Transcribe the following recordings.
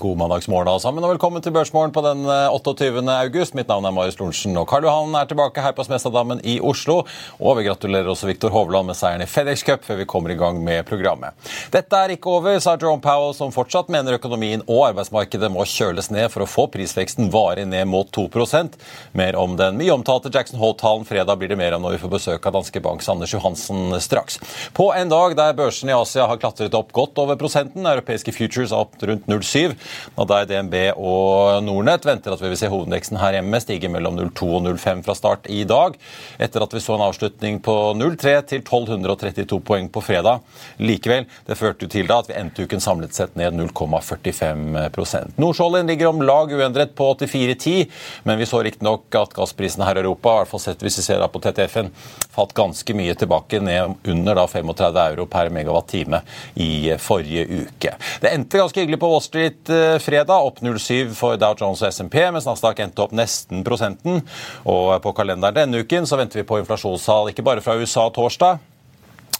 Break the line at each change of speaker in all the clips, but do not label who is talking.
God mandagsmorgen alle sammen, og velkommen til Børsmorgen på den 28. august. Mitt navn er Marius Lorentzen, og Karl Johan er tilbake her på Smestadammen i Oslo. Og vi gratulerer også Viktor Hovland med seieren i FedEx Cup før vi kommer i gang med programmet. Dette er ikke over, sa Jerome Powell, som fortsatt mener økonomien og arbeidsmarkedet må kjøles ned for å få prisveksten varig ned mot 2% Mer om den mye omtalte Jackson Hole-talen fredag blir det mer om når vi får besøk av Danske Banks Anders Johansen straks. På en dag der børsen i Asia har klatret opp godt over prosenten, europeiske futures opp rundt 0,7 og der DNB og Nordnett venter at vi vil se hovedindeksen her hjemme stige mellom 0,2 og 0,5 fra start i dag, etter at vi så en avslutning på 0,3 til 1232 poeng på fredag. Likevel, det førte jo til da at vi endte uken samlet sett ned 0,45 Nordsjålen ligger om lag uendret på 84,10, men vi så riktignok at gassprisene her i Europa, i hvert fall sett hvis vi ser da på TTF-en, falt ganske mye tilbake, ned under da 35 euro per megawatt-time i forrige uke. Det endte ganske hyggelig på Wall Street fredag, opp 0,7 for Dow Jones og SMP, mens Nasdaq endte opp nesten prosenten. Og på kalenderen denne uken så venter vi på inflasjonstall ikke bare fra USA torsdag,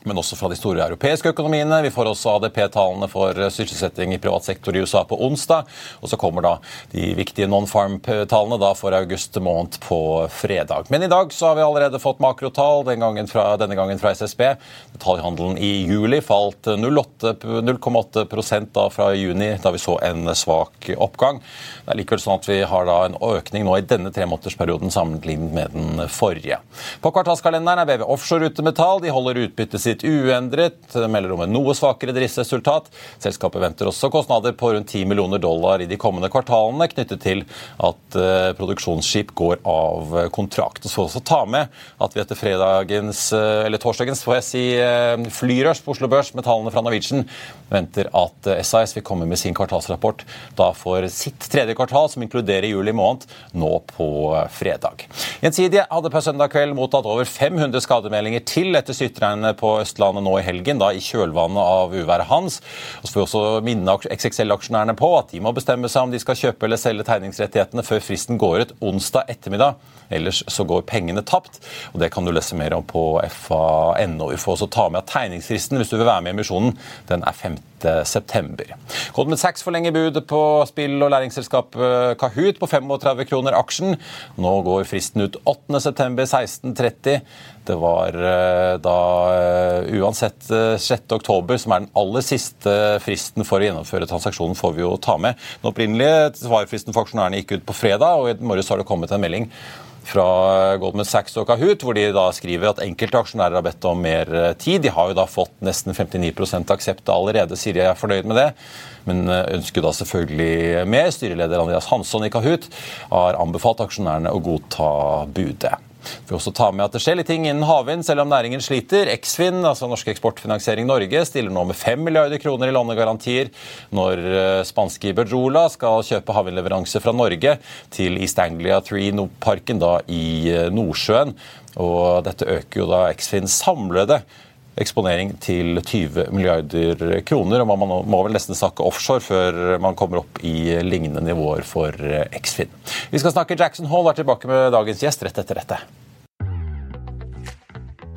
men også fra de store europeiske økonomiene. Vi får også ADP-tallene for sysselsetting i privat sektor i USA på onsdag. Og så kommer da de viktige non-farm-tallene for august måned på fredag. Men i dag så har vi allerede fått makrotall, den gangen fra, denne gangen fra SSB. Detaljhandelen i juli falt 0,8% da fra juni, da vi så en svak oppgang. Det er likevel sånn at vi har da en økning nå i denne tremånedersperioden sammenlignet med den forrige. På kvartalskalenderen er BV Offshore ute med tall. De holder utbyttet sitt uendret, melder om en noe svakere driftsresultat. Selskapet venter også kostnader på rundt 10 millioner dollar i de kommende kvartalene knyttet til at uh, produksjonsskip går av kontrakt. Og Så også ta med at vi etter fredagens, uh, eller torsdagens får jeg si, flyrørs på Oslo Børs med tallene fra Norwegian venter at SAS vil komme med sin kvartalsrapport da for sitt tredje kvartal, som inkluderer juli måned, nå på fredag. Gjensidige hadde på søndag kveld mottatt over 500 skademeldinger til etter styrtregnet på Østlandet nå i helgen, da i kjølvannet av uværet Hans. Og så får vi også minne XXL-aksjonærene på at de må bestemme seg om de skal kjøpe eller selge tegningsrettighetene før fristen går ut onsdag ettermiddag. Ellers så går pengene tapt. og Det kan du lese mer om på fa.no. Vi får også ta med at tegningsfristen hvis du vil være med i emisjonen, den er 5. september. Goldman Sachs forlenger budet på spill- og læringsselskapet Kahoot på 35 kroner aksjen. Nå går fristen ut 8. september 16.30. Det var eh, da eh, uansett 6. Eh, som er den aller siste fristen for å gjennomføre transaksjonen, får vi jo ta med. Den opprinnelige svarfristen for aksjonærene gikk ut på fredag, og i morges har det kommet en melding fra Goldman Sachs og Kahoot, hvor de da skriver at enkelte aksjonærer har bedt om mer tid. De har jo da fått nesten 59 aksept allerede, sier de er fornøyd med det. Men ønsker da selvfølgelig mer. Styreleder Andreas Hansson i Kahoot har anbefalt aksjonærene å godta budet. Vi også ta med at Det skjer litt ting innen havvind, selv om næringen sliter. Eksfin, altså Norsk Eksportfinansiering Norge, stiller nå med 5 milliarder kroner i lånegarantier når eh, spanske Iberdrola skal kjøpe havvindleveranse fra Norge til East Anglia 3-parken i eh, Nordsjøen. Og Dette øker jo da Eksfins samlede eksponering til 20 milliarder kroner. og Man må vel nesten snakke offshore før man kommer opp i lignende nivåer for Eksfin. Vi skal snakke Jackson Hall, er tilbake med dagens gjest rett etter dette.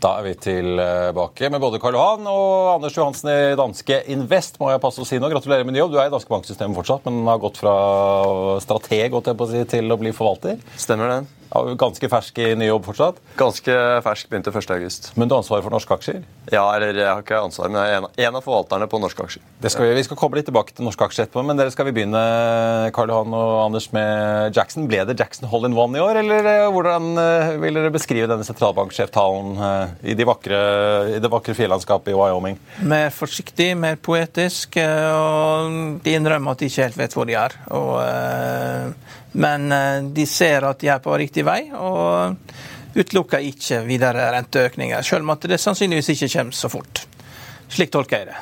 Da er vi tilbake med både Karl Johan og Anders Johansen i danske Invest. må jeg passe å si nå. Gratulerer med ny jobb. Du er i danske banksystemet fortsatt, men har gått fra strateg til å bli forvalter.
Stemmer det.
Ja, ganske fersk i ny jobb fortsatt?
Ganske fersk, begynte 1.8.
Men du har ansvaret for norske aksjer?
Ja, eller jeg har ikke ansvar, men jeg er en, av forvalterne på norske aksjer.
Skal vi, vi, skal komme litt tilbake til norske aksjer etterpå, men dere skal vi begynne Karl Johan og Anders, med Jackson. Ble det Jackson Hole in One i år, eller eh, hvordan eh, vil dere beskrive denne sentralbanksjeftalen eh, i, de vakre, i det vakre fjellandskapet i Wyoming?
Mer forsiktig, mer poetisk, og de innrømmer at de ikke helt vet hvor de er. Og, men eh, de ser at de er på riktig vei, og utelukker ikke videre renteøkninger. Selv om at det sannsynligvis ikke kommer så fort. Slik tolker jeg det.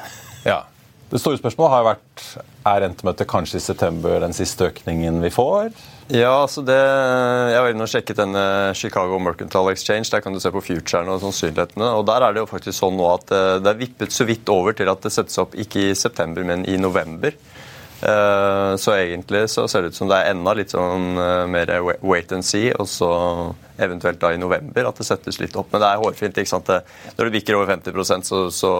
Ja. Det store spørsmålet har vært er rentemøtet kanskje i september den siste økningen vi får?
Ja, altså det, Jeg var inne og sjekket denne Chicago Mercantile Exchange. Der kan du se på futurene og sannsynlighetene. og Der er det jo faktisk sånn nå at eh, det er vippet så vidt over til at det settes opp ikke i september, men i november. Eh, så egentlig så ser det ut som det er enda litt sånn eh, mer wait and see, og så eventuelt da i november at det settes litt opp. Men det er hårfint. ikke sant? Når du bikker over 50 så, så,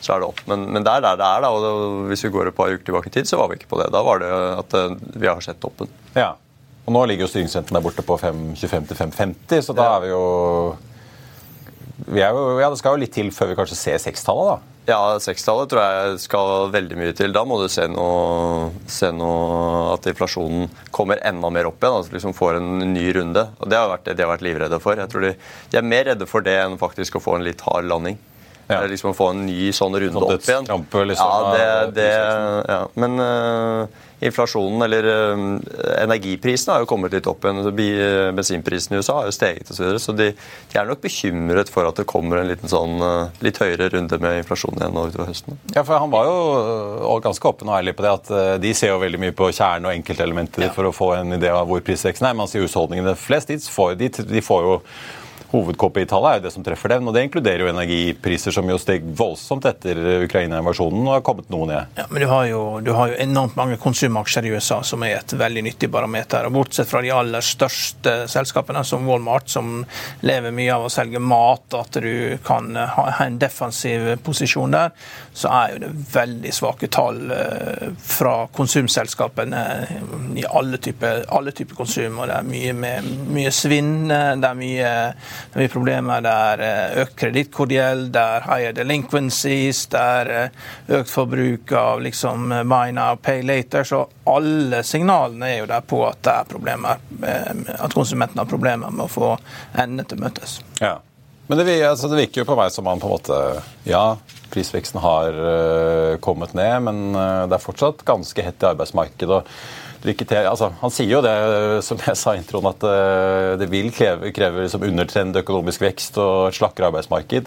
så er det opp. Men, men det er der det er. da, og Hvis vi går et par uker tilbake i tid, så var vi ikke på det. Da var det at eh, vi har sett toppen.
Ja, og Nå ligger jo styringsrenten der borte på 5,25-5,50, så da er vi jo, vi er jo Ja, det skal jo litt til før vi kanskje ser sekstallet, da.
Ja, sekstallet tror jeg skal veldig mye til. Da må du se noe, se noe at inflasjonen kommer enda mer opp igjen. Altså liksom får en ny runde. Og Det har vært det de har vært livredde for. Jeg tror de, de, er mer redde for det enn faktisk å få en litt hard landing. Ja. Liksom Å få en ny sånn runde sånn opp igjen.
Liksom,
ja, det, det, ja. Men uh, inflasjonen, eller uh, energiprisene, har jo kommet litt opp igjen. Bensinprisen i USA har jo steget osv. Så, videre, så de, de, er nok bekymret for at det kommer en liten sånn, uh, litt høyere runde med inflasjon igjen nå utover høsten.
Ja, for Han var jo ganske åpen og ærlig på det at de ser jo veldig mye på kjernen og enkeltelementer ja. for å få en idé av hvor prisveksten er. Mens i husholdningene flest de får, de, de får jo Hovedkoppertallet er jo det som treffer den, og det inkluderer jo energipriser som jo steg voldsomt etter Ukraina-invasjonen og har kommet noe ned.
Ja, men du har, jo, du har, jo, enormt mange konsumaksjer i USA som er et veldig nyttig barometer. og Bortsett fra de aller største selskapene, som Walmart, som lever mye av å selge mat, at du kan ha en defensiv posisjon der, så er jo det veldig svake tall eh, fra konsumselskapene i alle typer, type konsum. og Det er mye, med, mye svinn, det er mye Det er problemer der økt kredittkordiell, der higher delinquencies, det er økt forbruk av liksom buy now, pay later. Så alle signalene er jo der på at det er problemer, at konsumentene har problemer med å få endene til å møtes.
Ja. Men det, altså, det, virker jo på meg som man på en måte Ja, prisveksten har kommet ned, men det er fortsatt ganske hett i arbeidsmarkedet. Altså, han sier jo det, som jeg sa i introen, at uh, det vil kreve, kreve liksom undertrend økonomisk vekst og et slakkere arbeidsmarked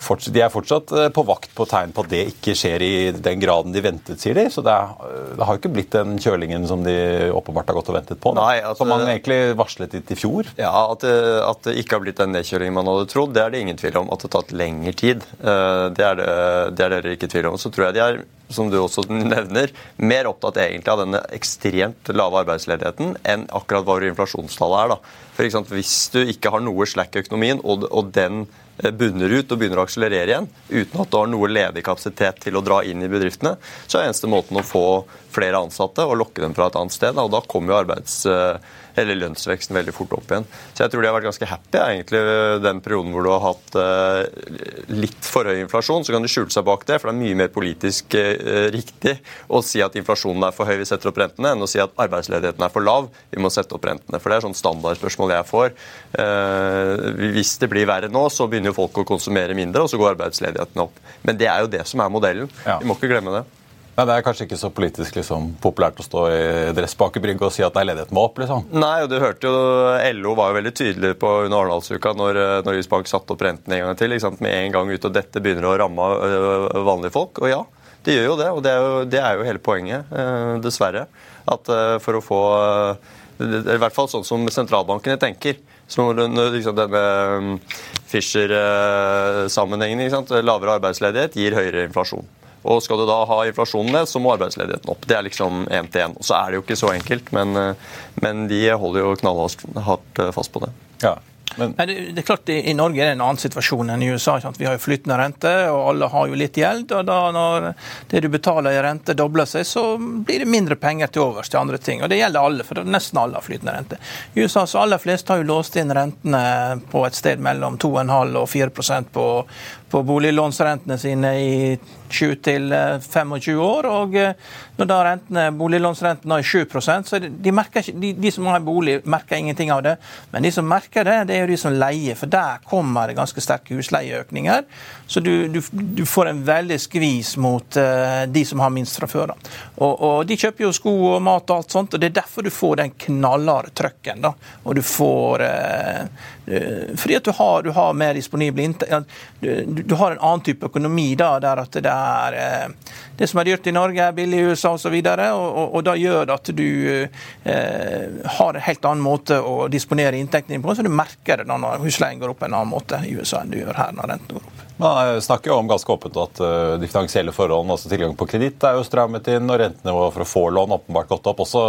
de er fortsatt eh, på vakt på tegn på at det ikke skjer i den graden de ventet, sier de. Så det, er, det har jo ikke blitt den kjølingen som de åpenbart har gått og ventet på. Nei, at, som man egentlig varslet litt i fjor.
Ja, at at det, ikke har blitt den nedkjølingen man hadde trodd, det er det ingen tvil om. At det har tatt lengre tid, eh, det er det, det er dere ikke tvil om. Så tror jeg de er som du også nevner, mer opptatt egentlig av denne ekstremt lave arbeidsledigheten enn akkurat hva inflasjonstallet er. da. For eksempel, Hvis du ikke har noe slack i økonomien, og, og den Eh, bunner ut og begynner å akselerere igjen, uten at du har noe ledig kapasitet til å dra inn i bedriftene, så er eneste måten å få flere ansatte og lokke dem fra et annet sted. Og da kommer jo arbeids eh, eller lønnsveksten veldig fort opp igjen. Så jeg tror de har vært ganske happy egentlig den perioden hvor du har hatt uh, litt for høy inflasjon. Så kan du skjule seg bak det, for det er mye mer politisk riktig å si at inflasjonen er for høy, vi setter opp rentene, enn å si at arbeidsledigheten er for lav, vi må sette opp rentene. For det er sånn standardspørsmål jeg får. Hvis det blir verre nå, så begynner jo folk å konsumere mindre, og så går arbeidsledigheten opp. Men det er jo det som er modellen. Ja. Vi må ikke glemme det.
Nei, Det er kanskje ikke så politisk liksom, populært å stå i dress bak i brygga og si at ledigheten må opp? liksom.
Nei, og du hørte jo LO var jo veldig tydelig på under Arendalsuka når eh, Norges Bank satte opp renten en gang til. Med en gang ut, og dette begynner å ramme øh, vanlige folk. Og ja, det gjør jo det. Og det er jo, det er jo hele poenget, øh, dessverre. At for å få I hvert fall sånn som sentralbankene tenker. Så når liksom, denne Fischer-sammenhengen, lavere arbeidsledighet, gir høyere inflasjon. Og skal du da ha inflasjonen ned, så må arbeidsledigheten opp. Det er liksom én til én. Så er det jo ikke så enkelt, men, eh, men de holder jo knallhardt eh, fast på det.
Ja. Men... Men det, det, er klart I, Norge er det en annen situasjon enn i USA. Vi har jo flytende rente, og alle har jo litt gjeld. og da Når det du betaler i rente dobler seg, så blir det mindre penger til overs til andre ting. og Det gjelder alle, for nesten alle har flytende rente. I USA så aller flest har jo låst inn rentene på et sted mellom 2,5 og 4 på, på boliglånsrentene sine i 20-25 eh, år. og eh, Når da rentene, boliglånsrenten er 7% så de, merker, de, de, som har bolig, merker ingenting av det. Men de som merker det, det er jo de som leier, for der kommer det ganske sterke husleieøkninger. Så du, du, du får en veldig skvis mot uh, de som har minst fra før. Og, og, De kjøper jo sko og mat og alt sånt, og det er derfor du får den knallharde trøkken. da, Og du får uh, Fordi at du har, du har mer disponible inntekter. Du, du, har en annen type økonomi da, der at det er eh, det som er dyrt i Norge, er billig i USA osv. Og, og, og, og da gjør det at du eh, har en helt annen måte å disponere inntektene dine på, så du merker det når husleien går opp en annen måte i USA enn du gjør her når renten går opp.
Man snakker jo om ganske åpent at uh, de finansielle forholdene, altså tilgang på kreditt, er jo strammet inn, og rentenivået for å få lån åpenbart gått opp. Også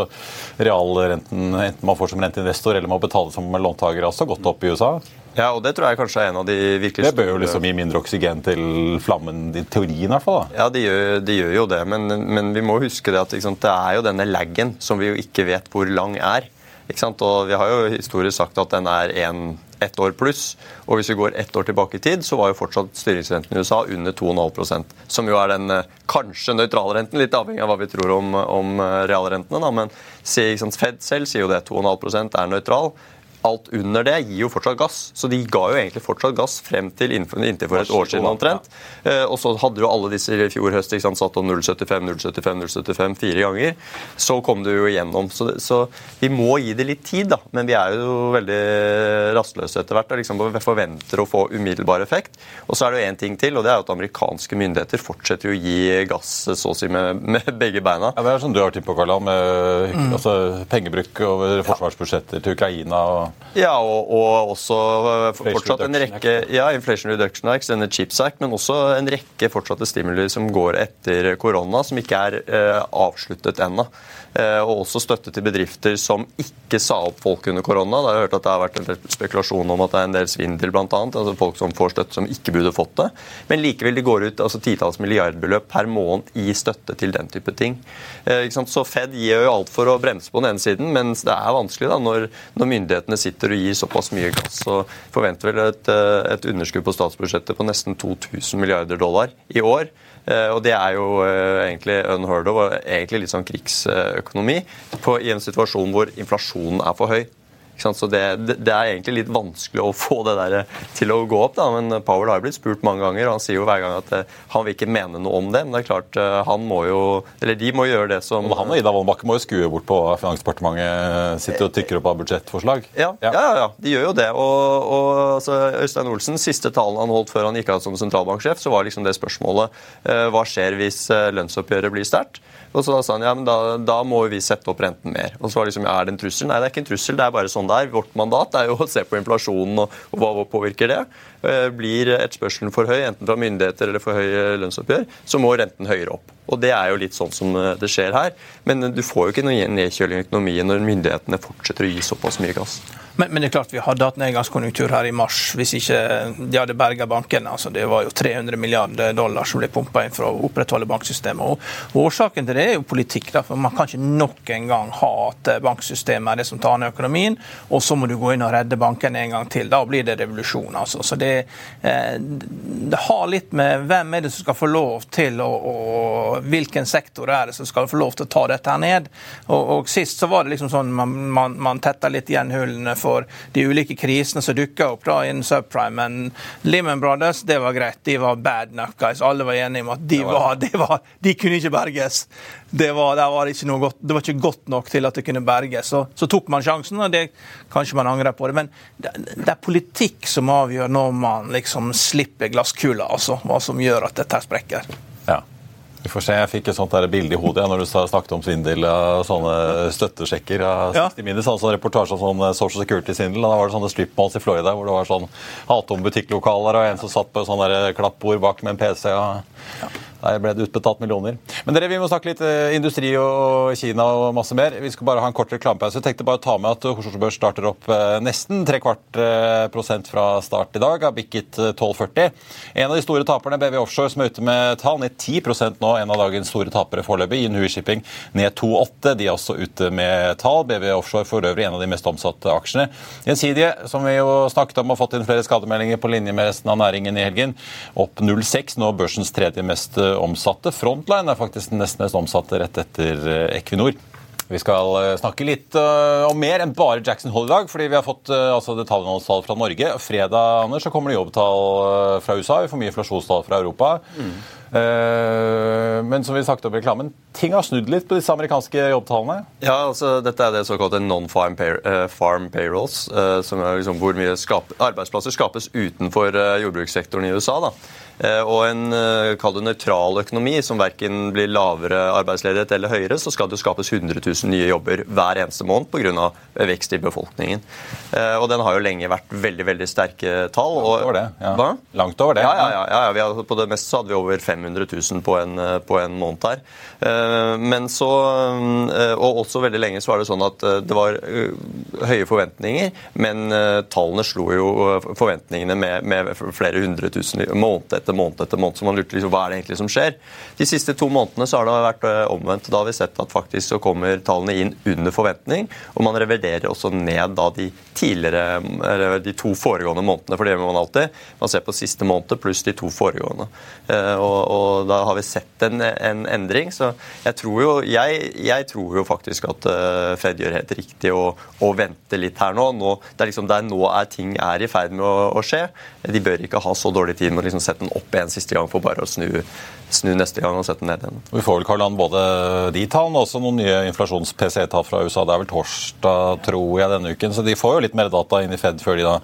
realrenten, enten man får som renteinvestor eller man betaler som låntaker, også gått opp i USA.
Ja, og det tror jeg kanskje er en av de virkelig
Det bør jo liksom gi mindre oksygen til flammen, i teorien i hvert fall?
da. Ja, de gjør, de gjør jo det, men, men, vi må huske det at sant, det er jo denne laggen som vi jo ikke vet hvor lang er. Og Vi har jo historisk sagt at den er en, ett år pluss. Og hvis vi går ett år tilbake i tid, så var jo fortsatt styringsrenten i USA under 2,5% Som jo er den eh, kanskje nøytrale renten, litt avhengig av hva vi tror om, om eh, realrentene. Da. Men Fed selv sier jo det. 2,5 er nøytral alt under det gir jo fortsatt gass. Så de ga jo egentlig fortsatt gass frem til inntil for et år siden omtrent. Ja. Og så hadde jo alle disse i fjor høst ikke sant, satt om 0,75, 0,75, 0,75 fire ganger. Så kom det jo igjennom. Så, så, vi må gi det litt tid, da. Men vi er jo veldig rastløse etter hvert og liksom forventer å få umiddelbar effekt. Og så er det jo én ting til, og det er jo at amerikanske myndigheter fortsetter å gi gass så å si med, med begge beina.
Ja, Det er sånn du har vært inne på, Karl, med mm. altså, pengebruk over forsvarsbudsjetter til Ukraina. og
ja, og, og også eh, fortsatt en rekke ja, Inflation Reduction Act, denne Chips Act, men også en rekke fortsatte stimuli som går etter korona, som ikke er eh, avsluttet ennå. Eh, og også støtte til bedrifter som ikke sa opp folk under korona. Da har jeg hørt at det har vært en spekulasjon om at det er en del svindel, bl.a. Altså folk som får støtte som ikke burde fått det. Men likevel det går ut altså titalls milliardbeløp per måned i støtte til den type ting. Eh, så Fed gir jo alt for å bremse på den ene siden, mens det er vanskelig da, når, når myndighetene sitter og gir såpass mye gass og forventer vel et, et underskudd på statsbudsjettet på nesten 2000 milliarder dollar i år. Og det er jo egentlig unheard of og egentlig litt sånn krigsøkonomi i en situasjon hvor inflasjonen er for høy. Så det, det, er egentlig litt vanskelig å få det der til å gå opp. Da. Men Powell har blitt spurt mange ganger, og han sier jo hver gang at eh, han vil ikke mene noe om det. Men det er klart, eh, han må jo Eller de må gjøre det som
Han og Ida Wollenbakke må jo skue bort på Finansdepartementet, sitter og tykker opp av budsjettforslag.
Ja, ja, ja, ja de gjør jo det. Og, og altså, Øystein Olsen, siste talen han holdt før han gikk av som sentralbanksjef, så var liksom det spørsmålet eh, hva skjer hvis lønnsoppgjøret blir sterkt? Og så da sa han ja, men da, da må vi sette opp renten mer. Og så var det liksom, ja, Er det en trussel? Nei, det er ikke en trussel. Det er bare sånn det er. Vårt mandat er jo å se på inflasjonen og, og hva påvirker det. Eh, blir etterspørselen for høy, enten fra myndigheter eller for høy lønnsoppgjør, så må renten høyere opp. Og Det er jo litt sånn som eh, det skjer her. Men du får jo ikke noe nedkjøling i økonomien når myndighetene fortsetter å gi såpass mye gass.
Men, men, det er klart vi hadde hatt nedgangskonjunktur her i mars hvis ikke de hadde berga bankene. Altså, det var jo 300 milliarder dollar som ble pumpa inn for å opprettholde banksystemet. Og Årsaken til det er jo politikk. Da, for Man kan ikke nok en gang ha at banksystemet er det som tar ned økonomien, og så må du gå inn og redde bankene en gang til. Da blir det revolusjon. Altså. Så det, eh, det, har litt med hvem er det som skal få lov til, og, og hvilken sektor er det som skal få lov til å ta dette her ned. Og, og Sist så var det liksom sånn man, man, man tetta litt igjen hullene for de ulike krisene som dukka opp da innen subprime. Men Lehman Brothers det var greit. De var bad enough guys. Alle var enige om at de, var, de, var, de kunne ikke berges. Det var, var ikke godt, det var, ikke godt, nok til at det kunne berges. Så, så, tok man sjansen, og det kanskje man angrer på det. Men det, det, er politikk som avgjør når man liksom slipper glasskula, altså. Hva som gjør at dette sprekker.
Ja. Vi får se. Jeg fikk et sånt der bilde i hodet ja, når du snakket om svindel og sånne støttesjekker. Ja. 60 minus, altså reportasje om sånn Social Security-svindel. Da var det sånne strip malls i Florida hvor det var sånn hatom butikklokaler og en som satt på sånn klappbord bak med en PC. Og... Ja. Der ble det utbetalt millioner. Men dere, vi må snakke litt eh, industri og Kina og masse mer. Vi skal bare ha en kort reklamepause. Tenkte bare å ta med at Oslo Børs starter opp eh, nesten tre kvart eh, prosent fra start i dag. Har bikket 12,40. En av de store taperne, BV Offshore, som er ute med tall, ned 10% nå. En av dagens store tapere foreløpig. Inhui Shipping ned 2,8. De er også ute med tall. BV Offshore for øvrig en av de mest omsatte aksjene. Gjensidige, som vi jo snakket om, har fått inn flere skademeldinger på linje med resten av næringen i helgen. Opp 0,6. Nå børsens tredje mest omsatte. Frontline er faktisk den nest mest omsatte rett etter eh, Equinor. Vi skal eh, snakke litt uh, om mer enn bare Jackson Hole i dag, fordi vi har fått altså detaljhandelstall fra Norge. Fredag Anders, så kommer det jobbtall fra USA. Vi får mye inflasjonstall fra Europa. Mm. men som vi snakket om i reklamen, ting har snudd litt på disse amerikanske jobbtallene?
Ja, altså dette er det såkalte non-farm pay farm payrolls, som er liksom hvor mye skap arbeidsplasser skapes utenfor jordbrukssektoren i USA. da. Eh, og en eh, kall det nøytral økonomi som verken blir lavere arbeidsledighet eller høyere, så skal det skapes 100 000 nye jobber hver eneste måned pga. vekst i befolkningen. Eh, og den har jo lenge vært veldig veldig sterke tall.
Langt over det. Ja. Hva? Langt over det.
Ja, ja, ja, ja har, På det meste så hadde vi over 500 000 på en, på en måned her. Men så, Og også veldig lenge så var det sånn at det var høye forventninger, men tallene slo jo forventningene med, med flere hundre tusen måned etter måned etter måned. Så man lurte liksom, hva er det egentlig som skjer. De siste to månedene så har det vært eh, omvendt. Da har vi sett at faktisk så kommer tallene inn under forventning, og man reviderer også ned da de tidligere, de to foregående månedene. For det gjør man alltid. Man ser på siste måned pluss de to foregående. Eh, og, og da har vi sett en, en, endring. Så jeg tror jo, jeg, jeg tror jo faktisk at eh, Fed gjør helt riktig å, å vente litt her nå. nå det er liksom der nå er ting er i ferd med å, å skje. De bør ikke ha så dårlig tid med å liksom sette den opp igjen siste gang for bare å snu, snu neste gang og sette den ned igjen.
Vi får vel Karl både de tallene og også noen nye inflasjons-PC-tall fra USA. Det er vel torsdag, tror jeg, denne uken. Så de får jo litt mer data inn i Fed før de da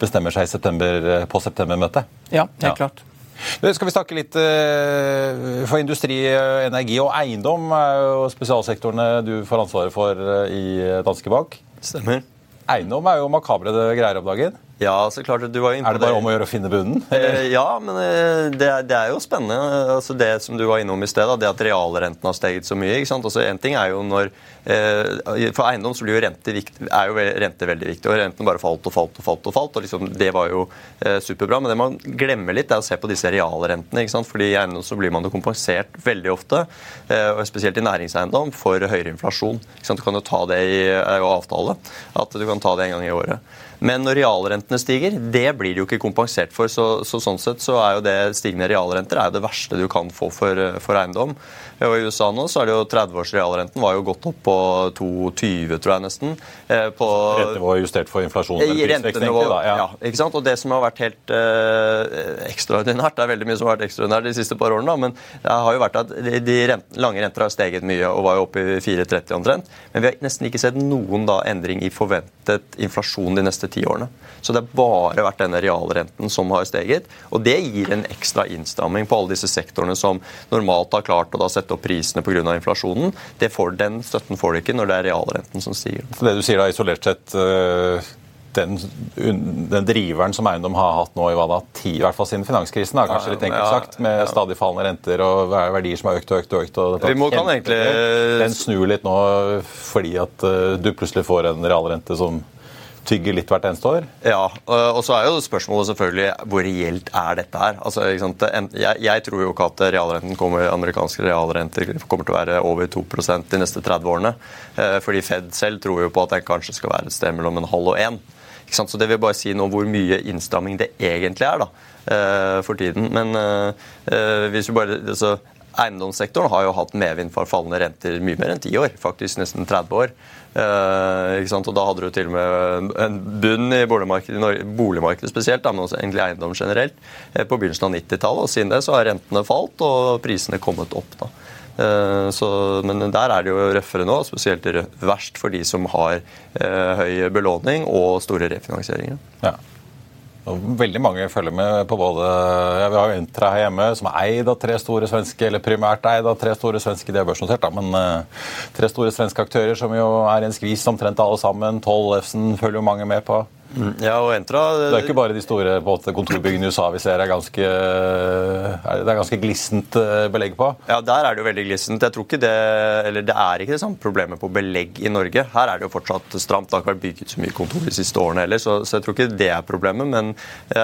bestemmer seg september, på septembermøtet.
Ja, helt ja. klart.
Skal vi snakke litt uh, for industri, energi og eiendom? er jo spesialsektorene du får ansvaret for i Danske Bank.
Stemmer.
Eiendom er jo makabre greier om dagen.
Ja, så klart du var inne
på Er det bare om å gjøre å finne bunnen?
Eh, ja, men det det, det, er jo spennende. Altså det som du var innom i sted, det at realrenten har steget så mye. ikke sant? Altså En ting er jo når eh, For eiendom så blir jo rente, viktig, er jo rente veldig viktig. og Renten bare falt og falt og falt. og falt, og liksom, Det var jo eh, superbra. Men det man glemmer litt, er å se på disse realrentene. ikke sant? Fordi I eiendom så blir man jo kompensert veldig ofte, eh, og spesielt i næringseiendom, for høyere inflasjon. ikke sant? Du kan jo ta det i avtale, at du kan ta det en gang i året. Men når realrentene stiger, det blir det jo ikke kompensert for. Så, så sånn sett så er jo det stigende realrenter er jo det verste du kan få for, for eiendom. Og I USA nå så er det jo 30-års realrenten var jo gått opp på 2,20, tror jeg nesten.
Eh, på, Rentenivået justert for inflasjon?
Rentenivå, ja. ja. ikke sant? Og det som har vært helt eh, ekstraordinært, det er veldig mye som har vært ekstraordinært de siste par årene, da, men det har jo vært at de rent, lange renter har steget mye og var jo oppe i 4,30 omtrent. Men vi har nesten ikke sett noen da endring i forventet inflasjon de neste ti årene. Så det har bare vært denne realrenten som har steget. Og det gir en ekstra innstramming på alle disse sektorene som normalt har klart å da sette opp prisene pga. inflasjonen. Får, den støtten får de ikke når det er realrenten som stiger.
Så det du sier da isolert sett øh, den, den, driveren som eiendom har hatt nå i hva da, ti, i hvert fall siden finanskrisen, da, kanskje litt enkelt sagt, med ja, ja. stadig fallende renter og verdier som har økt og økt og økt. Og
Vi må kan egentlig...
Den snur litt nå fordi at uh, du plutselig får en realrente som tygger litt hvert eneste år?
Ja, og så er jo spørsmålet selvfølgelig hvor reelt er dette her. Altså, jeg, jeg, tror jo ikke at realrenten kommer, amerikanske realrenter kommer til å være over 2% de neste 30 årene. Eh, fordi Fed selv tror jo på at den kanskje skal være et sted mellom en halv og én. Så det vil bare si noe om hvor mye innstramming det egentlig er da, eh, for tiden. Men uh, hvis du bare altså, Eiendomssektoren har jo hatt medvind for fallende renter mye mer enn ti år, faktisk nesten 30 år. Eh, og Da hadde du til og med en bunn i boligmarkedet, boligmarkedet spesielt, men også egentlig eiendom generelt, eh, på begynnelsen av 90-tallet. og Siden det så har rentene falt og prisene kommet opp. da. Eh, så, men der er det jo røffere nå, spesielt verst for de som har eh, høy belåning og store refinansieringer.
Ja. Veldig mange følger med på både ja, Vi har jo Entra her hjemme, som er eid av tre store svenske, eller primært eid av tre store svenske, de er børsnotert, da, men uh, tre store svenske aktører som jo er i en skvis omtrent alle sammen. Tollefsen følger jo mange med på.
Mm. Ja, og Entra...
Det er ikke bare de store måte, kontorbyggene i USA vi ser er ganske, det er ganske glissent eh, belegg på?
Ja, der er det jo veldig glissent. Jeg tror ikke det, eller det er ikke det samme problemet på belegg i Norge. Her er det jo fortsatt stramt. Det har ikke vært bygget så mye kontor de siste årene heller, så, så, jeg tror ikke det er problemet. Men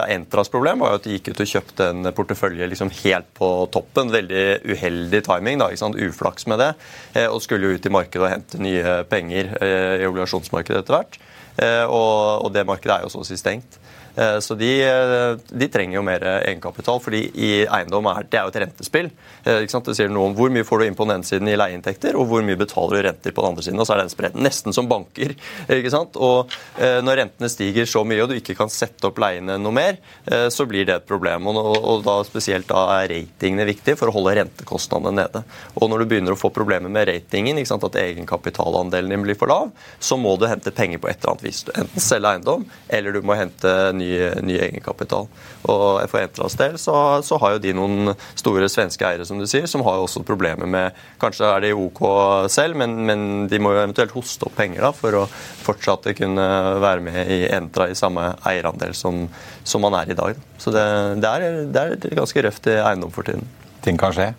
Entras problem var jo at de gikk ut og kjøpte en portefølje liksom helt på toppen. Veldig uheldig timing, da, ikke sant? uflaks med det. Eh, og skulle jo ut i markedet og hente nye penger eh, i obligasjonsmarkedet etter hvert. Eh, og, det markedet er jo så å si stengt. Eh, så de, eh, de, trenger jo mer egenkapital, fordi i eiendom er det er jo et rentespill. Eh, det sier noe om hvor mye får du inn på den ene siden i leieinntekter, og hvor mye betaler du renter på den andre siden. Og så er den spredt nesten som banker. ikke sant? Og når rentene stiger så mye, og du ikke kan sette opp leiene noe mer, så blir det et problem. Og, da spesielt da er ratingene viktig for å holde rentekostnadene nede. Og når du begynner å få problemer med ratingen, ikke sant? at egenkapitalandelen din blir for lav, så må du hente penger på et eller annet vis. Enten selge eiendom, eller du må hente ny ny, egenkapital. Og For Entras del så, så, har jo de noen store svenske eiere som du sier, som har jo også problemer med Kanskje er de OK selv, men, men de må jo eventuelt hoste opp penger da, for å fortsatt kunne være med i Entra i samme eierandel som, som man er i dag. Så det, det, er, det er ganske røft i eiendom for tiden.
Ting kan skje?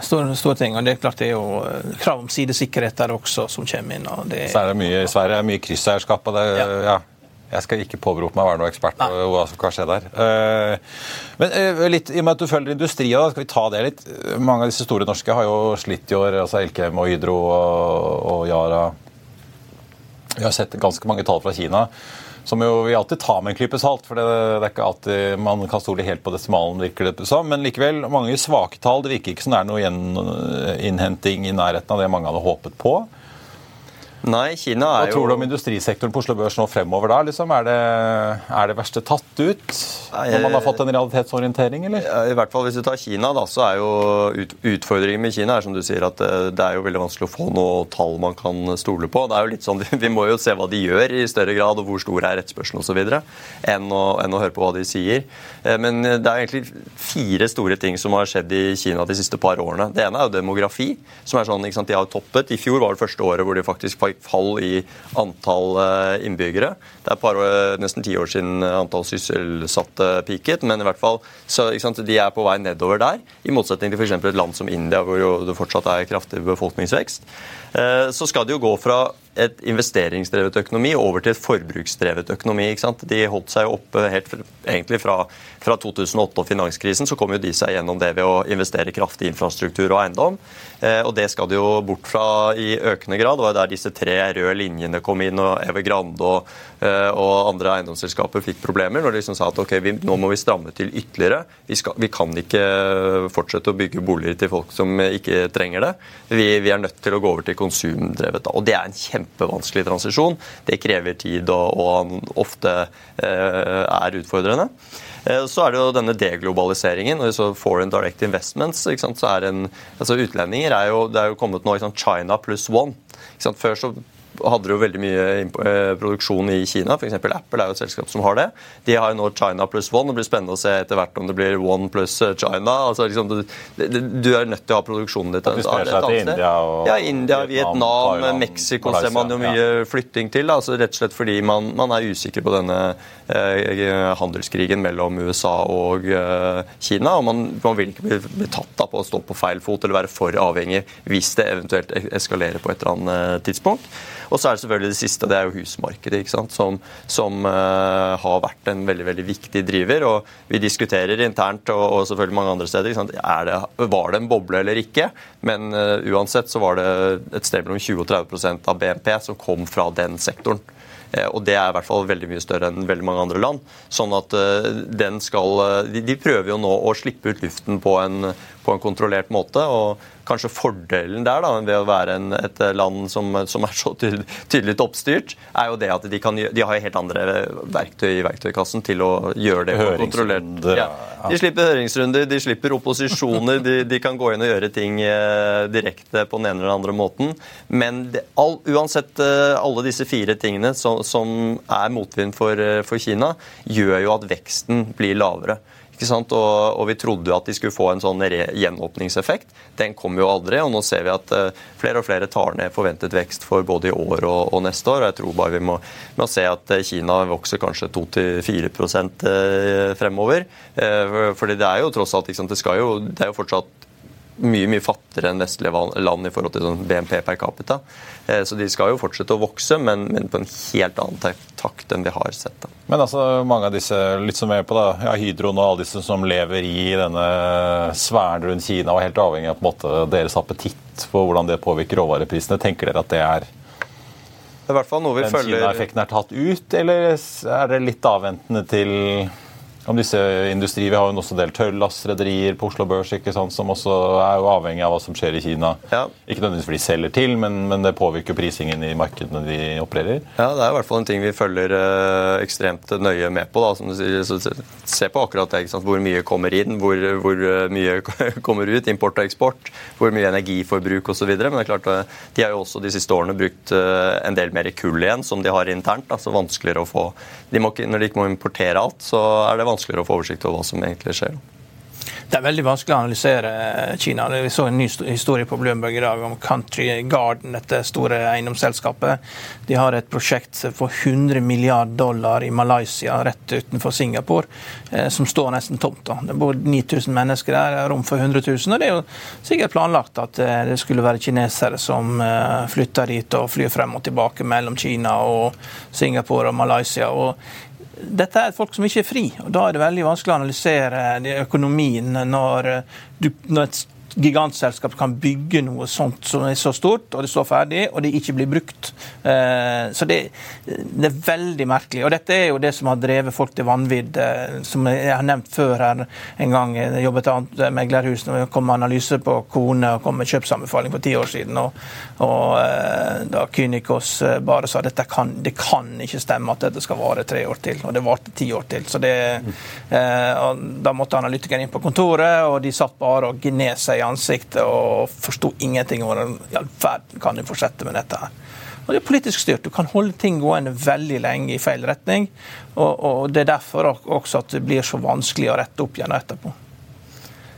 Store, store, ting. og Det er klart det er jo krav om sidesikkerhet der også som kommer inn. og det,
Så er det mye i Sverige, mye krysseierskap. og det, ja. ja. Jeg skal ikke påberope meg å være noen ekspert på hva som kan skje der. Eh, men eh, litt, i og med at du følger industria, skal vi ta det litt. Mange av disse store norske har jo slitt i år. altså Elkem og Hydro og, Yara. Vi har sett ganske mange tall fra Kina som jo vi alltid tar med en klype salt. For det, det, er ikke alltid man kan stole helt på desimalen, virker det som. Men likevel, mange svake tall. Det virker ikke som det er noe innhenting i nærheten av det mange hadde håpet på.
Nei, Kina er jo...
Hva tror du om industrisektoren på Oslo Børs nå fremover? da? Liksom? Er, det, er, det, verste tatt ut når man har fått en realitetsorientering? eller?
I hvert fall Hvis du tar Kina, da, så er jo ut, utfordringen med Kina er som du sier, at eh, det er jo veldig vanskelig å få noe tall man kan stole på. Det er jo litt sånn, Vi må jo se hva de gjør i større grad, og hvor stor er etterspørselen osv., enn, å, enn å høre på hva de sier. Eh, men det er egentlig fire store ting som har skjedd i Kina de siste par årene. Det ene er jo demografi. som er sånn, ikke sant, De har toppet. I fjor var det første året hvor de faktisk fall i antall innbyggere. Det er par, nesten ti år siden antall sysselsatte peaket, men i hvert fall så, de er på vei nedover der. I motsetning til f.eks. et land som India, hvor det fortsatt er kraftig befolkningsvekst. Så skal det jo gå fra et investeringsdrevet økonomi over til et forbruksdrevet økonomi. ikke sant? De holdt seg oppe helt egentlig fra, fra 2008 og finanskrisen. Så kom jo de seg gjennom det ved å investere kraftig i infrastruktur og eiendom. Eh, og det skal de jo bort fra i økende grad. Det var der disse tre røde linjene kom inn, og Evergrande og, og andre eiendomsselskaper fikk problemer. Når de liksom sa at ok, vi, nå må vi stramme til ytterligere. Vi, skal, vi, kan ikke fortsette å bygge boliger til folk som ikke trenger det. Vi, vi er nødt til å gå over til konsumdrevet. da. Og det er en kjempevanskelig transisjon. Det krever tid og, og ofte eh, er utfordrende. Eh, så er det jo denne deglobaliseringen. og så Foreign direct investments. så er en, altså Utlendinger er jo, det er jo kommet nå China pluss one. Før så hadde jo veldig mye eh, produksjon i Kina. F.eks. Apple er jo et selskap som har det. De har jo nå China pluss one. Det blir spennende å se etter hvert om det blir one pluss eh, China. Altså, liksom, du, du, er nødt til å ha produksjonen ditt
et annet sted. India og
ja, India, Vietnam, Vietnam Mexico ser man jo mye ja. flytting til. Altså, rett og slett fordi man, man er usikker på denne eh, handelskrigen mellom USA og eh, Kina. og man, man, vil ikke bli, bli tatt da, på å stå på feil fot eller være for avhengig hvis det eventuelt eskalerer på et eller annet eh, tidspunkt. Og så er det selvfølgelig det siste, det er jo husmarkedet, ikke sant? som, som uh, har vært en veldig veldig viktig driver. og Vi diskuterer internt og, og selvfølgelig mange andre steder ikke det, var det en boble eller ikke. Men uh, uansett så var det et sted mellom 20 og 30 av BNP som kom fra den sektoren. Eh, og det er i hvert fall veldig mye større enn veldig mange andre land. Sånn at den skal De prøver jo nå å slippe ut luften på en, på en kontrollert måte. og kanskje fordelen der da, ved å være en, et land som, som, er så tydelig, oppstyrt, er jo det at de, kan, de har helt andre verktøy i verktøykassen til å gjøre det kontrollert. Ja. De slipper høringsrunder, de slipper opposisjoner, de, de, kan gå inn og gjøre ting eh, direkte på den ene eller den andre måten. Men det, all, uansett eh, alle disse fire tingene som, som er motvind for, eh, for Kina, gjør jo at veksten blir lavere. Og, og, vi trodde at de skulle få en sånn gjenåpningseffekt. Den kom jo aldri. Og nå ser vi at uh, flere og flere tar ned forventet vekst for både i år og, og neste år. og Jeg tror bare vi må, må se at uh, Kina vokser kanskje 2-4 uh, fremover. Uh, fordi det er jo tross alt liksom, det, jo, det er jo fortsatt mye mye fattigere enn vestlige land i forhold til sånn BNP per capita. Eh, så de skal jo fortsette å vokse, men, men på en helt annen takt enn vi har sett. Da.
Men altså, mange av disse litt som er på da, ja, Hydroen og alle disse som lever i denne sfæren rundt Kina og er helt avhengig av på en måte, deres appetitt på hvordan det påvirker råvareprisene, tenker dere at det er
det er i hvert fall noe vi
den
følger...
Kina-effekten er tatt ut, eller er det litt avventende til om disse industrier. Vi har jo også en del tørrlastrederier på Oslo Børs ikke sant, som også er jo avhengig av hva som skjer i Kina. Ja. Ikke nødvendigvis fordi de selger til, men, men, det påvirker prisingen i markedene de opererer.
Ja, Det er i hvert fall en ting vi følger eh, ekstremt nøye med på. da, som du sier. Så, se på akkurat det. ikke sant, Hvor mye kommer inn, hvor, hvor eh, mye kommer ut. Import og eksport. Hvor mye energiforbruk osv. Men det er klart, eh, de har jo også de siste årene brukt eh, en del mer kull igjen, som de har internt. da, så vanskeligere å få, de må, Når de ikke må importere alt, så er det vanskelig vanskeligere å få oversikt over hva som egentlig skjer.
Det er veldig vanskelig å analysere Kina. Vi så en ny historie på Bloomberg i dag om Country Garden, dette store eiendomsselskapet. De har et prosjekt for 100 milliard dollar i Malaysia, rett utenfor Singapore, eh, som står nesten tomt. Da. Det bor 9000 mennesker der, rom for 100 000. Og det er jo sikkert planlagt at eh, det skulle være kinesere som eh, flytter dit og flyr frem og tilbake mellom Kina og Singapore og Malaysia. og dette er folk som ikke er fri. og Da er det veldig vanskelig å analysere økonomien når, du, når et gigantselskap kan bygge noe sånt som er så stort, og det står ferdig, og det ikke blir brukt. Eh, så det, det, er veldig merkelig. Og dette er jo det som har drevet folk til vanvidd, eh, som jeg har nevnt før her en gang. Jeg jobbet i meglerhus når det kom analyse på kone og kom med kjøpsanbefaling for ti år siden. Og, og eh, da Kynikos bare sa dette kan, det kan ikke stemme at dette skal vare tre år til. Og det varte ti år til. Så det, da måtte analytikeren inn på kontoret, og de satt bare og gned seg ansiktet og forsto ingenting hvordan i all verden kan du fortsette med dette. her. Og Det er politisk styrt. Du kan holde ting gående veldig lenge i feil retning. Og, og Det er derfor også at det blir så vanskelig å rette opp igjen etterpå.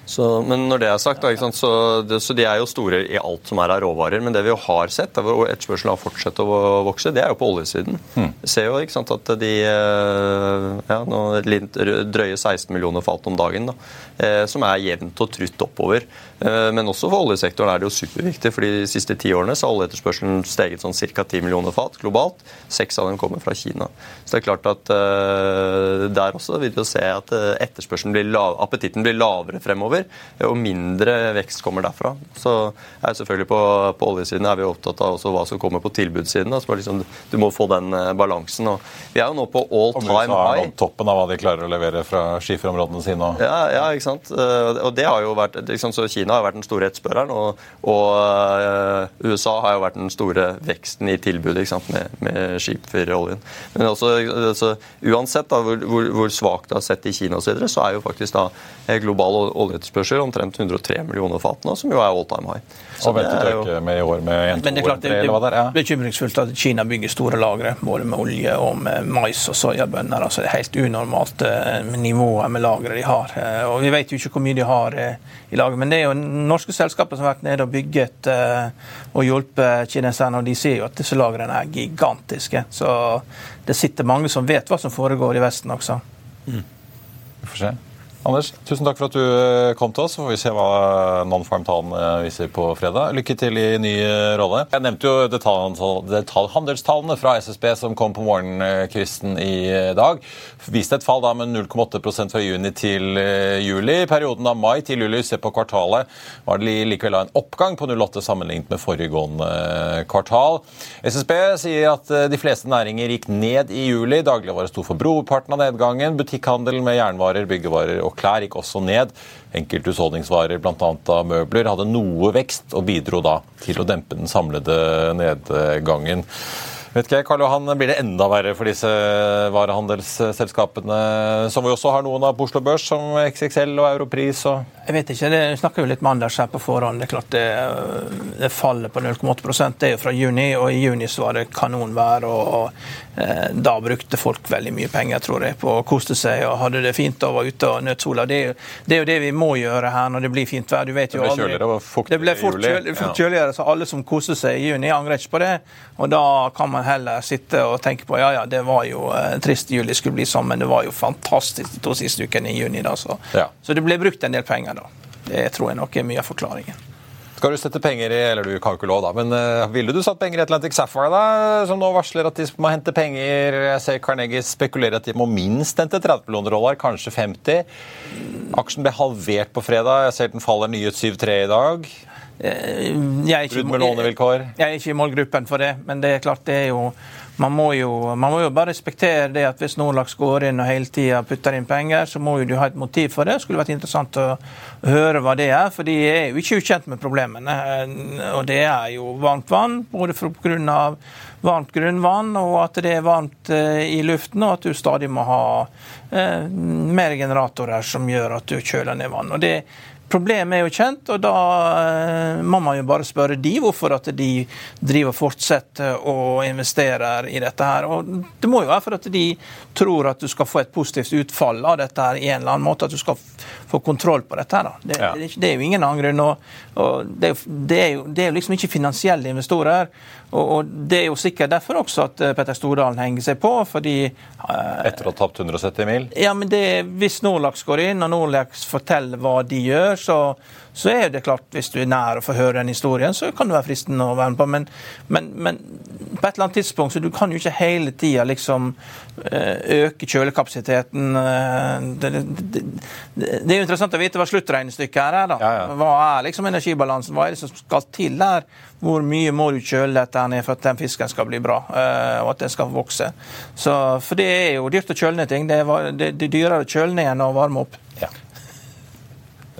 Så, men når det er sagt, da, så, det, så, de er jo store i alt som er av råvarer. Men det vi jo har sett, hvor etterspørselen har fortsatt å vokse, det er jo på oljesiden. Mm. Vi ser jo sant, at de eh, ja, nå drøye 16 millioner fat om dagen, da, eh, som er jevnt og trutt oppover. Eh, men også for oljesektoren er det jo superviktig, for de siste ti årene så har oljeetterspørselen steget sånn ca. 10 millioner fat globalt. Seks av dem kommer fra Kina. Så det er klart at der også vil vi jo se at etterspørselen blir lav, appetitten blir lavere fremover over, og mindre vekst kommer derfra. Så er selvfølgelig på, på oljesiden er vi opptatt av også hva som kommer på tilbudssiden. Altså liksom, du må få den eh, balansen. Og vi er jo nå på all time high.
Og USA er Om toppen av hva de klarer å levere fra skiferområdene sine.
Ja, ja, ikke sant. Eh, og det har jo vært, liksom, så Kina har vært den store etterspørreren, og, og uh, USA har jo vært den store veksten i tilbudet ikke sant, med, med skiferoljen. Men også, altså, uansett da, hvor, hvor, hvor svakt det har sett i Kina osv., så, videre, så er jo faktisk da global oljeetterspørsel etterspørsel, omtrent 103 millioner fat nå, som jo er all time high.
Så og ventet å øke med i år med 1,
Men det er klart, det, det, det er bekymringsfullt at Kina bygger store lagre, både med olje og med mais og soyabønner. altså Det er helt unormalt uh, nivået med lagre de har. Uh, og Vi vet jo ikke hvor mye de har uh, i lager, men det er jo norske selskaper som har vært nede og bygget og hjulpet kineserne, og de sier jo at disse lagrene er gigantiske. Så det sitter mange som vet hva som foregår i Vesten også. Mm.
Vi får se. Anders, tusen takk for at du eh, kom til oss. Så får vi se hva Non-Farm eh, viser på fredag. Lykke til i ny eh, rolle. Jeg nevnte jo detaljhandelstallene fra SSB som kom på morgenkvisten i dag. Viste et fall da med 0,8% fra juni til juli. Perioden av mai til juli, se på kvartalet, var det likevel en oppgang på 0,8 sammenlignet med foregående kvartal. SSB sier at de fleste næringer gikk ned i juli. Dagligvare sto for brorparten av nedgangen. Butikkhandel med jernvarer, byggevarer og klær gikk også ned. Enkelthusholdningsvarer, bl.a. møbler, hadde noe vekst og bidro da til å dempe den samlede nedgangen. Vet ikke, Karl Johan, Blir det enda verre for disse varehandelsselskapene, som vi også har noen av på Oslo Børs, som XXL og Europris? og
jeg vet ikke, det snakker jo litt med Anders her på forhånd. Det er klart det, det fallet på 0,8 det er jo fra juni, og i juni så var det kanonvær. og, og eh, Da brukte folk veldig mye penger tror jeg, på å kose seg og hadde det fint og var ute og nøt sola. Det det er, jo, det vi må gjøre her når det blir fint vær. Du vet jo aldri.
det ble kjøligere og fuktigere i juli.
Det ble fort, kjøligere, så alle som koste seg i juni, angrer ikke på det. Og da kan man heller sitte og tenke på ja ja, det var jo eh, trist juli skulle bli sånn, men det var jo fantastisk de to siste ukene i juni. da, så, ja. så det ble brukt en del penger. da. Det tror jeg nok er mye av forklaringen.
Skal du sette penger i eller du kan jo ikke lov da, men uh, ville du satt penger i Atlantic Sapphire, da, som nå varsler at de må hente penger? Jeg ser Carnegie spekulerer at de må minst hente 30 millioner dollar, kanskje 50. Aksjen ble halvert på fredag. Jeg ser den faller nyhet 7-3 i dag.
Eh, Brudd
med lånevilkår?
Jeg er ikke i målgruppen for det, men det er klart det er jo man må, jo, man må jo bare respektere det at hvis Nordlaks går inn og hele tida putter inn penger, så må jo du ha et motiv for det. Det skulle vært interessant å høre hva det er, for de er jo ikke ukjent med problemene. Og det er jo varmt vann, både pga. varmt grunnvann og at det er varmt eh, i luften, og at du stadig må ha eh, mer generatorer som gjør at du kjøler ned vann. Og det Problemet er jo kjent, og da eh, må man jo bare spørre de hvorfor at de driver og fortsetter å investere i dette her. Og det må jo være for at de tror at du skal få et positivt utfall av dette her i en eller annen måte. At du skal få kontroll på dette her. Det, ja. det, det er jo ingen annen grunn. Og, og det, det, er jo, det er jo liksom ikke finansielle investorer. Og, og, Det er jo sikkert derfor også at eh, Petter Stordalen henger seg på. fordi...
Eh, Etter å ha tapt 170 mil?
Ja, men det, Hvis Norlax går inn og Norlax forteller hva de gjør, så, så er det klart, hvis du er nær å få høre den historien, så kan det være fristende å være med på. Men, men, men på et eller annet tidspunkt så du kan jo ikke hele tida liksom eh, øke kjølekapasiteten. Eh, det, det, det, det, er jo interessant å vite hva sluttregnestykket her er. da. Ja, ja. Hva er liksom energibalansen? Hva er det som skal til der? Hvor mye må du kjøle dette ned for at den fisken skal bli bra, eh, og at den skal vokse? Så, for det er jo dyrt å kjøle ned ting. Det er, det, er dyrere å kjøle ned enn å varme opp. Ja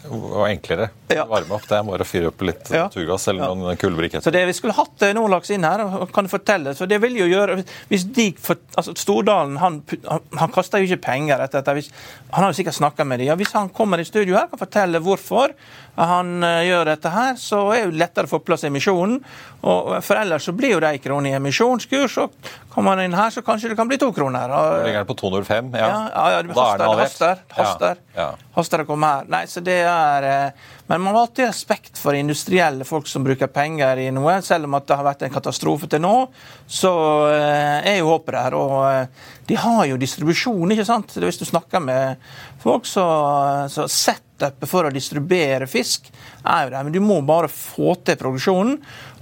og enklere. Ja. Varme opp, Det er bare å fyre opp litt ja. turgass eller ja. noen kullbriketter.
Så det Vi skulle hatt eh, Nordlaks inn her, kan du fortelle. så det vil jo gjøre, hvis de, for, altså Stordalen han, han, han kaster jo ikke penger etter dette. Han har jo sikkert snakka med dem. Ja, hvis han kommer i studio her kan fortelle hvorfor han uh, gjør dette her, så er det lettere å få plass i emisjonen. Og For ellers så blir jo de kronene i emisjonskurs, og Kommer man inn her, så kanskje det kan bli to kroner. Og,
Ligger den på 205? Ja,
ja, ja, ja det
er
haster, det haster. Haster,
Ja, ja.
haster å komme her. Nei, så det er... eh, Men man må alltid respekt for industrielle folk som bruker penger i noe. Selv om at det har vært en katastrofe til nå, så eh, er jo håpet der. Og eh, de har jo distribusjon, ikke sant? Hvis du snakker med folk, så, så setupet for å distribuere fisk er jo der. Men du må bare få til produksjonen.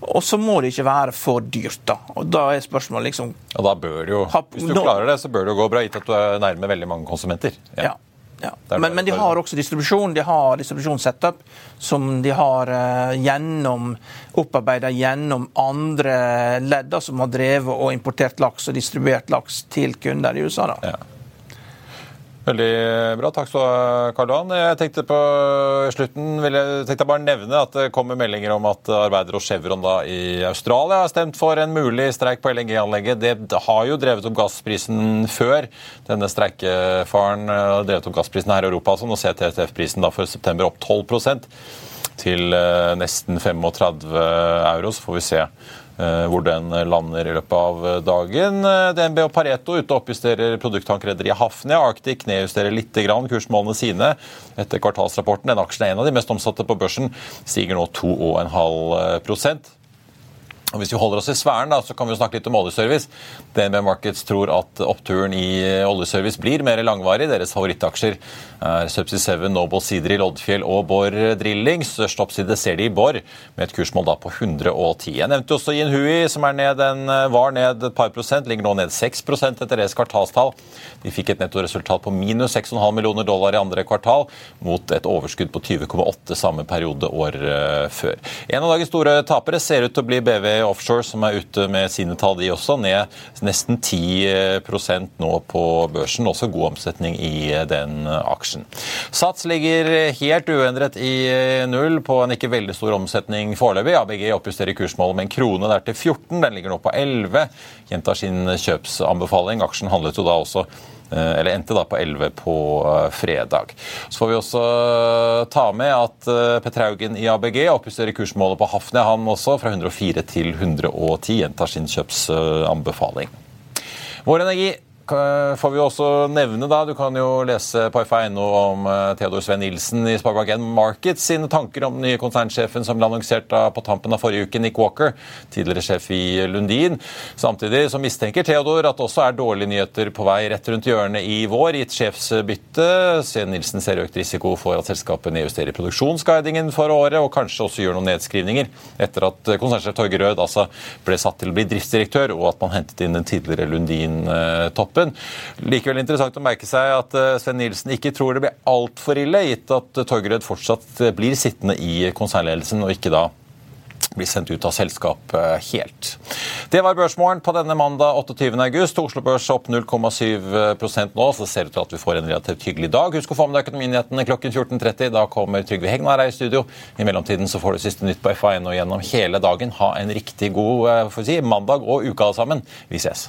Og så må det ikke være for dyrt, da. Og da er spørsmålet liksom
Og da bør det jo, Hvis du klarer det, så bør det jo gå bra, gitt at du er nærme veldig mange konsumenter.
Ja. ja.
Det er
Men, men de har også distribusjon. De har distribusjonssetup som de har eh, gjennom opparbeida gjennom andre ledd som har drevet og importert laks og distribuert laks til kunder i USA. da.
Ja. Veldig bra. Takk skal du ha, Karl Johan. Jeg tenkte på slutten vil jeg, tenkte bare nevne at det kommer meldinger om at arbeidere og Chevron da i Australia har stemt for en mulig streik på LNG-anlegget. Det har jo drevet opp gassprisen før. Denne streikefaren eh, har drevet opp gassprisen her i Europa. Altså. Nå ser TTF-prisen da for september opp 12 til eh, nesten 35 euro. Så får vi se hvor den lander i løpet av dagen. Eh, DNB og Pareto ute og oppjusterer produkttankrederiet Hafnia. Arctic nedjusterer litt grann kursmålene sine etter kvartalsrapporten. Den aksjen er en av de mest omsatte på børsen, stiger nå 2,5 og Hvis vi holder oss i sfæren, da, så kan vi snakke litt om oljeservice. DNB Markets tror at oppturen i oljeservice blir mer langvarig. Deres favorittaksjer er Subsea 7, Noble Seadrill, Oddfjell og Borr Drilling. Størst oppside ser de i Borr, med et kursmål da på 110. Jeg nevnte også Yinhui, som er ned en, var ned et par prosent, ligger nå ned 6 etter deres kvartalstall. De fikk et nettoresultat på minus 6,5 millioner dollar i andre kvartal, mot et overskudd på 20,8 samme periode året eh, før. En av dagens store tapere ser ut til å bli BV Offshore, som er ute med sine tall, de også. Ned nesten 10% nå på børsen. Også god omsetning i den aksjen. Sats ligger helt uendret i null på en ikke veldig stor omsetning foreløpig. ABG oppjusterer kursmålet med en krone der til 14. Den ligger nå på 11. Gjentar sin kjøpsanbefaling. Aksjen handlet jo da også eh, eller endte da på 11 på eh, fredag. Så får vi også eh, ta med at eh, Petraugen i ABG oppjusterer kursmålet på Hafnia, han også, fra 104 til 110. Gjentar sin kjøpsanbefaling. Vår Energi får vi også nevne da, Du kan jo lese på FA.no om eh, Theodor Sven Nilsen i Sparebank1 Markets sine tanker om den nye konsernsjefen som ble annonsert på tampen av forrige uke, Nick Walker, tidligere sjef i Lundin. Samtidig så mistenker Theodor at det også er dårlige nyheter på vei rett rundt hjørnet i vår, gitt sjefsbytte. Sven Nilsen ser økt risiko for at selskapet nedjusterer produksjonsguidingen for året, og kanskje også gjør noen nedskrivninger etter at konsernsjef Torgeir Rød altså ble satt til å bli driftsdirektør, og at man hentet inn den tidligere Lundin-toppen. Likevel interessant å merke seg at eh, Sven Nilsen ikke tror det blir altfor ille, gitt at Torgeir fortsatt eh, blir sittende i konsernledelsen, og ikke da blir sendt ut av selskap helt. Det var børsmålen på denne mandag 28. august. Oslo Børs opp 0,7% nå, så det ser ut til at vi får en relativt hyggelig dag. Husk å få med deg Økonominyhetene klokken 14.30. Da kommer Trygve Hegnar her i studio. I mellomtiden så får du siste nytt på FA1 og gjennom hele dagen. Ha en riktig god eh, si, mandag og uka sammen. Vi ses.